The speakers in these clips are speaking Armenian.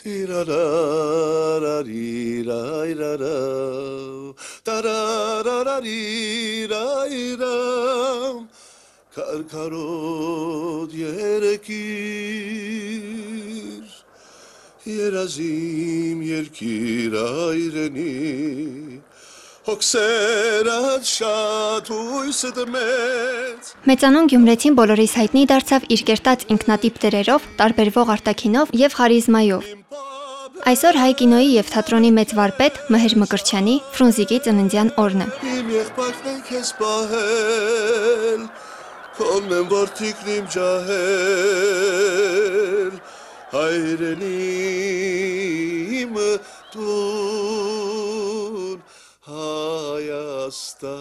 Տիրարարարիրայրարա տարարարարիրայրամ Քարքարոտ երեկիր Երազիմ երկիր այրենի Հոգսերդ շատ հույսդ մեծ Մեծանուն Գյումրեցին բոլորիս հայտնի դարձավ իր կերտած ինքնատիպ դերերով, տարբերվող արտաքինով եւ խարիզմայով։ Այսօր հայ կինոյի եւ թատրոնի մեծ վարպետ Մհեր Մկրչյանի Ֆրունզիկի ծննդյան օրն է։ Իմ եղբայրն քեզ պահել Քոնն են որդիկն իմ ջահել Հայրենիմ տուն Հայաստան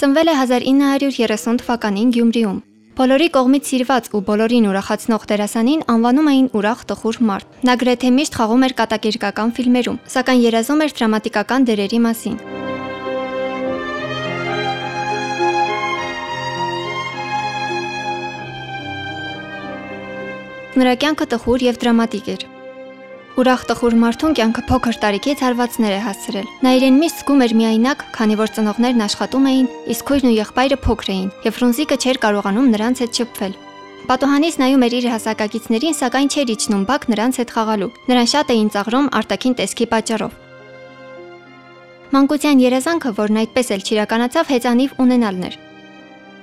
Ծնվել է 1930 թվականին Գյումրիում։ Բոլորի կողմից սիրված ու բոլորին ուրախացնող դերասանին անվանում էին ուրախ տխուր մարդ։ Նա գրեթե միշտ խաղում էր կատակերգական ֆիլմերում, սակայն երազում էր դրամատիկական դերերի մասին։ Նրա կյանքը տխուր եւ դրամատիկ էր։ Ուրախ տխուր մարդուն կյանքը փոքր տարիքից հարվածներ է հասցրել։ Նա իրեն միշտ զգում էր միայնակ, քանի որ ծնողներն աշխատում էին, իսկ քույրն ու եղբայրը փոքր էին, եւ Ֆրունզիկը չէր կարողանում նրանց հետ շփվել։ Պատոհանից նայում էր իր հասակակիցներին, սակայն չէր իջնում բակ նրանց հետ խաղալու։ Նրան շատ էին ծաղրում արտաքին տեսքի պատճառով։ Մանկության երազանքը, որն այդպես էլ չիրականացավ, հեծանիվ ունենալն էր։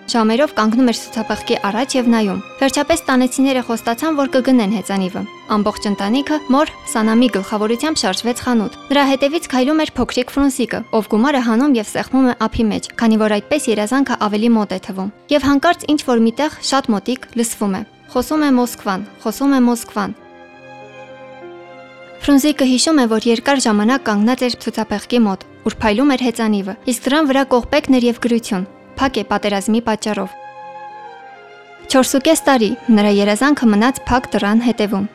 Ժամերով կանգնում էր ցուցափեղկի առաջ եւ նայում։ Վերջապես տանեցիները խոստացան, որ կգնեն հեծանիվը։ Ամբողջ ընտանիքը մոր Սանամի գլխավորությամբ շարժվեց խանութ։ Նրա հետևից քայլում էր փոքրիկ Ֆրունսիկը, ով գումարը հանում եւ սեղմում է ափի մեջ, քանի որ այդպես երազանքը ավելի մոտ է թվում։ Եվ հանկարծ ինչ որ միտեղ շատ մոտիկ լսվում է։ Խոսում է Մոսկվան, խոսում է Մոսկվան։ Ֆրունզիկը հիշում է, որ երկար ժամանակ կանգնած էր ցուցափեղկի մոտ, ուր փայլում էր հեծանիվը, իսկ դրան վրա կողպեկն էր եւ գրություն փակ է պատերազմի պատճառով։ 4.5 տարի նրա երազանքը մնաց փակ դռան հետևում։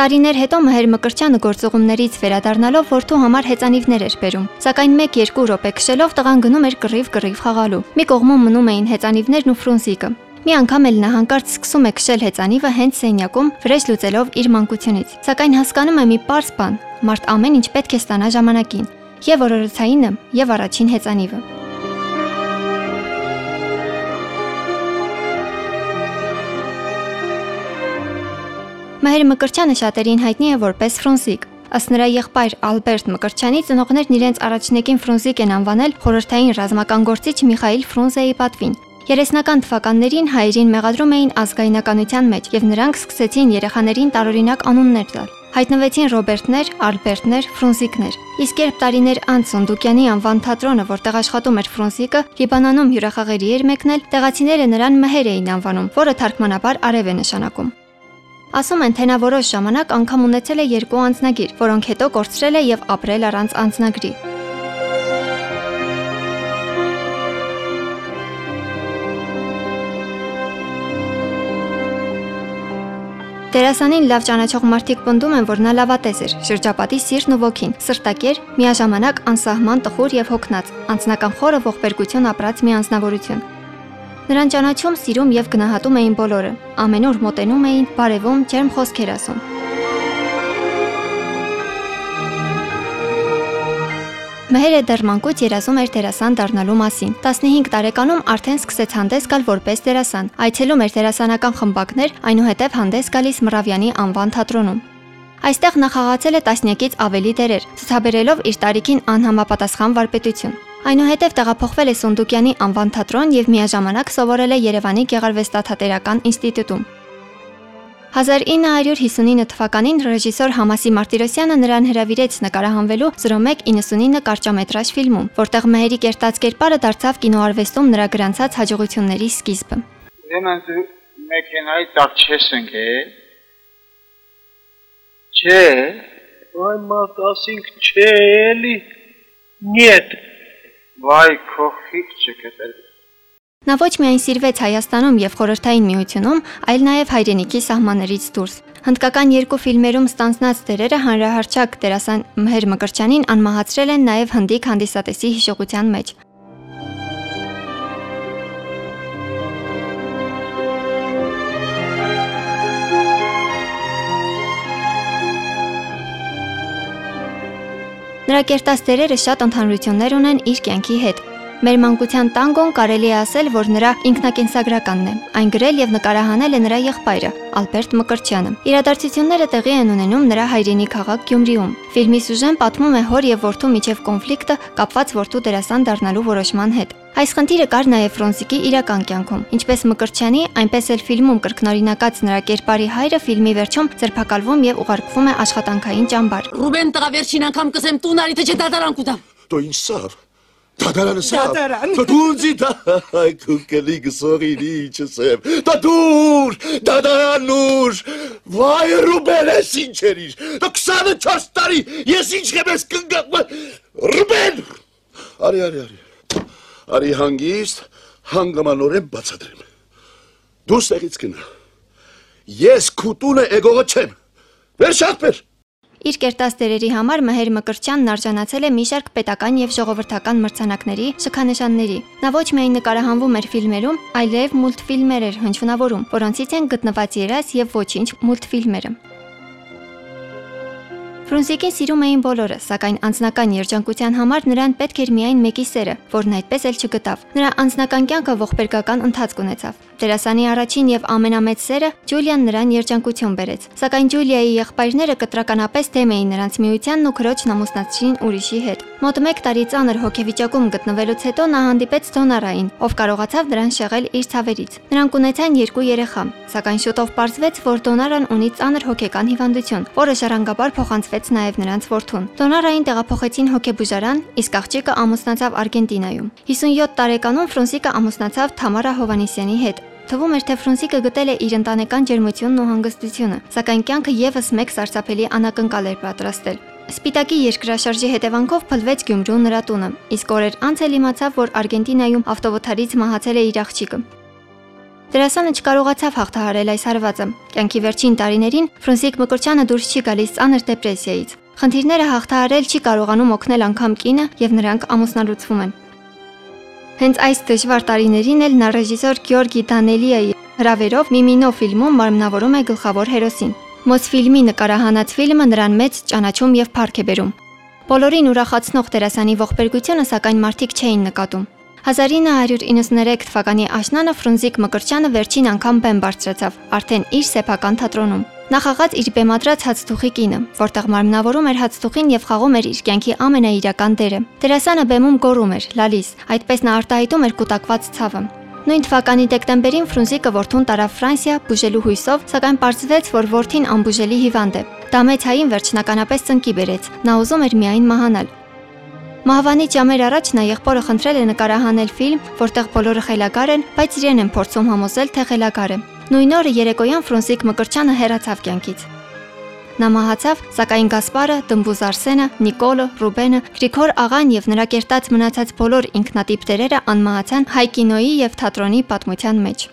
Տարիներ հետո Մհեր Մկրչյանը գործողումներից վերադառնալով որդու համար հեծանիվներ էր բերում, սակայն 1-2 րոպե քշելով տղան գնում էր կռիվ-կռիվ խաղալու։ Մի կողմում մնում էին հեծանիվներն ու Ֆրունզիկը։ Մի անգամ էլ նա հանկարծ սկսում է քշել հեծանիվը հենց սենյակում, վրեժ լուծելով իր մանկությունից։ Սակայն հասկանում է մի པարս բան՝ մարդ ամեն ինչ պետք է ստանա ժամանակին, եւ օրորոցայինը, եւ առաջին հեծանիվը։ Մհեր Մկրչյանը շատերին հայտնի է որպես Ֆրունզիկ։ Ըստ նրա եղբայր Ալբերտ Մկրչյանի ծնողներն իրենց առաջնեկին Ֆրունզիկ են անվանել խորհրդային ռազմական գործիչ Միխայիլ Ֆրունզեի պատվին։ Երեսնական թվականներին հայերին մեղադրում էին ազգայնականության մեջ եւ նրանք սկսեցին երեխաներին տարօրինակ անուններ տալ։ Հայտնվեցին Ռոբերտներ, Ալբերտներ, Ֆրունզիկներ։ Իսկ երբ տարիներ անց Սունդուկյանի անվան թատրոնը, որտեղ աշխատում էր Ֆրունզիկը, Լիբանանում հյուրախաղերի էր մեկնել, տեղացիները նրան Մհեր էին անվանում, որը թարգմանաբար արև է նշանակում։ Ասում են, թե նա որոշ ժամանակ անգամ ունեցել է երկու անձնագիր, որոնք հետո կորցրել է եւ ապրել առանց անձնագրի։ Դերասանին լավ ճանաչող մարդիկ պնդում են, որ նա լավատես էր, շրջապատի սիրտն ու ոգին, սրտակեր, միաժամանակ անսահման տխուր եւ հոգնած, անձնական խորը ողբերգություն ապրած մի անznավորություն։ Նրան ճանաչում, սիրում եւ գնահատում էին բոլորը։ Ամենուր մոտենում էին, բարևում, ջերմ խոսքեր ասում։ Մհերը դեռ մանկուց երազում էր դերասան դառնալու մասին։ 15 տարեկանում արդեն սկսեց հանդես գալ որպես դերասան։ Այցելում էր դերասանական խմբակներ, այնուհետև հանդես գալիս Մռավյանի անվան թատրոնում։ Այստեղ նա խաղացել է տասնյակից ավելի դերեր, ցուցաբերելով իր տարիքին անհամապատասխան վարպետություն։ Այնուհետև տեղափոխվել է Սունդուկյանի անվան թատրոն եւ միաժամանակ սովորել է Երևանի Գեղարվեստաթատերական ինստիտուտում։ 1959 թվականին ռեժիսոր Համասի Մարտիրոսյանը նրան հրավիրեց նկարահանվելու 0199 կարճամետրաժ ֆիլմում, որտեղ Մեհերի կերտած կերպարը դարձավ կինոարվեստում նրա գրանցած հաջողությունների սկիզբը։ դու մեքենայի տակ չես ընկել։ Չէ, Ay մատասինք չէ էլի։ Նյետ։ վայ քո խիղճը կտել։ Նա ոչ միայն սիրվեց Հայաստանում եւ Խորհրդային Միությունում, այլ նաեւ հայրենիքի սահմաններից դուրս։ Հնդկական երկու ֆիլմերում ստանձնած դերերը հանրահարչակ դերասան Մհեր Մկրչյանին անմահացրել են նաեւ հնդիկ հանդիսատեսի հիշողության մեջ։ Նրա կերտած դերերը շատ ընդհանրություններ ունեն իր կյանքի հետ։ Մեր մանկության տանգոն կարելի է ասել, որ նրա ինքնակենսագրականն է։ Այն գրել եւ նկարահանել է նրա եղբայրը Ալբերտ Մկրտչյանը։ Իրադարձությունները տեղի են ունենում նրա հայրենի քաղաք Գյումրիում։ Ֆիլմի սյուժեն պատմում է հոր եւ որդու միջև կոնֆլիկտը կապված որդու դերասան դառնալու որոշման հետ։ Այս խնդիրը կար նաև Ֆրոնսիկի իրական կյանքում։ Ինչպես Մկրտչյանի, այնպես էլ ֆիլմում կրկնօրինակած նրա կերպարի հայրը ֆիլմի վերջում ձերբակալվում եւ ուղարկվում է աշխատանքային ճամբար։ Ռուբեն տղա վերջին անգամ կսեմ տուն արի թե չէ դատարան կուտամ։ Դու ինչ սավ։ Դադարանը սավ։ Դատարան։ Դու դունցի դա այ քուկելի գսորինի չսեմ։ Դա դուր, դադարանուր։ Վայ Ռուբենես ինչ երիր։ Դա 24 տարի ես ինչ եմ ես կնգա։ Ռուբեն։ Արի արի արի։ Արի հանգիստ հանգամանորեն բացատրեմ։ Դու ստեղից գնա։ Ես քուտունը էգողը չեմ։ Վերջացեր։ Իր կերտած դերերի համար Մհեր Մկրտչյանն արժանացել է մի շարք պետական եւ ժողովրդական մրցանակների, շքանշանների։ Նա ոչ միայն նկարահանվում էր ֆիլմերում, այլև մուլտֆիլմեր էր հնչյունավորում, որոնցից են գտնված երաս եւ ոչինչ մուլտֆիլմերը։ Ֆրունզիկին սիրում էին բոլորը, սակայն անձնական երջանկության համար նրան պետք էր միայն մեկի սերը, որն այդպես էլ չգտավ։ Նրա անձնական կյանքը ողբերգական ընթացք ունեցավ։ Դերասանի առաջին եւ ամենամեծ սերը Ջուլիան նրան երջանկություն բերեց։ Սակայն Ջուլիայի եղբայրները կտրականապես դեմ էին նրանց միությանն ու քրոջն ամուսնացրին ուրիշի հետ։ Մոտ 1 տարի ծանր հոգեվիճակում գտնվելուց հետո նա հանդիպեց Դոնարային, ով կարողացավ նրան շեղել իր ցավերից։ Նրանք ունեցան երկու երեխա, սակայն շուտով պարզվեց, որ Դոնարան ունի ծանր հոգեկան հիվանդություն, որը ժառանգաբար փոխանցվեց նաև նրանց որդուն։ Դոնարային տեղափոխեցին հոգեբուժարան, իսկ աղջիկը ամուսնացավ Արգենտինայում։ 57 տարեկանում Ֆրոնսիկը ամուսնացավ Թամարա Հովանեսյանի հետ, Թվում էր, թե Ֆրունսիկը գտել է իր ընտանեկան ջերմությունն ու հանգստությունը, սակայն կյանքը եւս մեկ սարսափելի անակնկալ էր պատրաստել։ Սպիտակի երկրաշարժի հետևանքով փլվեց Գյումրու նրա տունը, իսկ օրեր անց էլ իմացավ, որ Արգենտինայում ավտովթարից մահացել է իր աղջիկը։ Դերասանը չկարողացավ հաղթահարել այս հարվածը։ Կյանքի վերջին տարիներին Ֆրունզիկ Մկրտչյանը դուրս չի գալիս ծանր դեպրեսիայից։ Խնդիրները հաղթահարել չի կարողանում օգնել անգամ կինը եւ նրանք ամուսնալուծվում են։ Հենց այս դժվար տարիներին էլ նա ռեժիսոր Գյորգի Դանելիայի հրավերով Միմինո ֆիլմում մարմնավորում է գլխավոր հերոսին։ Մոսֆիլմի նկարահանած ֆիլմը նրան մեծ ճանաչում եւ փառք է բերում։ Բոլորին ուրախացնող դերասանի ողբերգությունը սակայն մարդիկ չէին նկատում։ 1993 թվականի աշնանը Ֆրունզիկ Մկրտչյանը վերջին անգամ բեմ բարձրացավ, արդեն իր սեփական թատրոնում։ Նա խաղաց իր բեմադրած հացթուխի կինը, որտեղ մարմնավորում էր հացթուխին եւ խաղում էր իր կյանքի ամենաիրական դերը։ Դերասանը բեմում գոռում էր՝ «Լալիս», այդպես նա արտահայտում էր կൂട്ടակված ցավը։ Նույն թվականի դեկտեմբերին Ֆրունզիկը որդուն տարավ Ֆրանսիա բուժելու հույսով, սակայն պարզվեց, որ որդին անբուժելի հիվանդ է։ Դա մեծ հային վերջնականապես ծնկի բերեց։ Նա ուզում էր միայն մահանալ։ Մահվանից ամեր առաջ նա եղբորը խնդրել է նկարահանել ֆիլմ, որտեղ բոլորը խելագար են, բայց իրեն են փորձում համոզել, թե խելագար է։ Նույն օրը երեկոյան Ֆրունզիկ Մկրտչյանը հեռացավ կյանքից։ Նա մահացավ, սակայն Գասպարը, Դմբուզ Արսենը, Նիկոլը, Ռուբենը, Գրիգոր աղան եւ նրա կերտած մնացած բոլոր ինքնատիպ տերերը անմահացան հայ կինոյի եւ թատրոնի պատմության մեջ։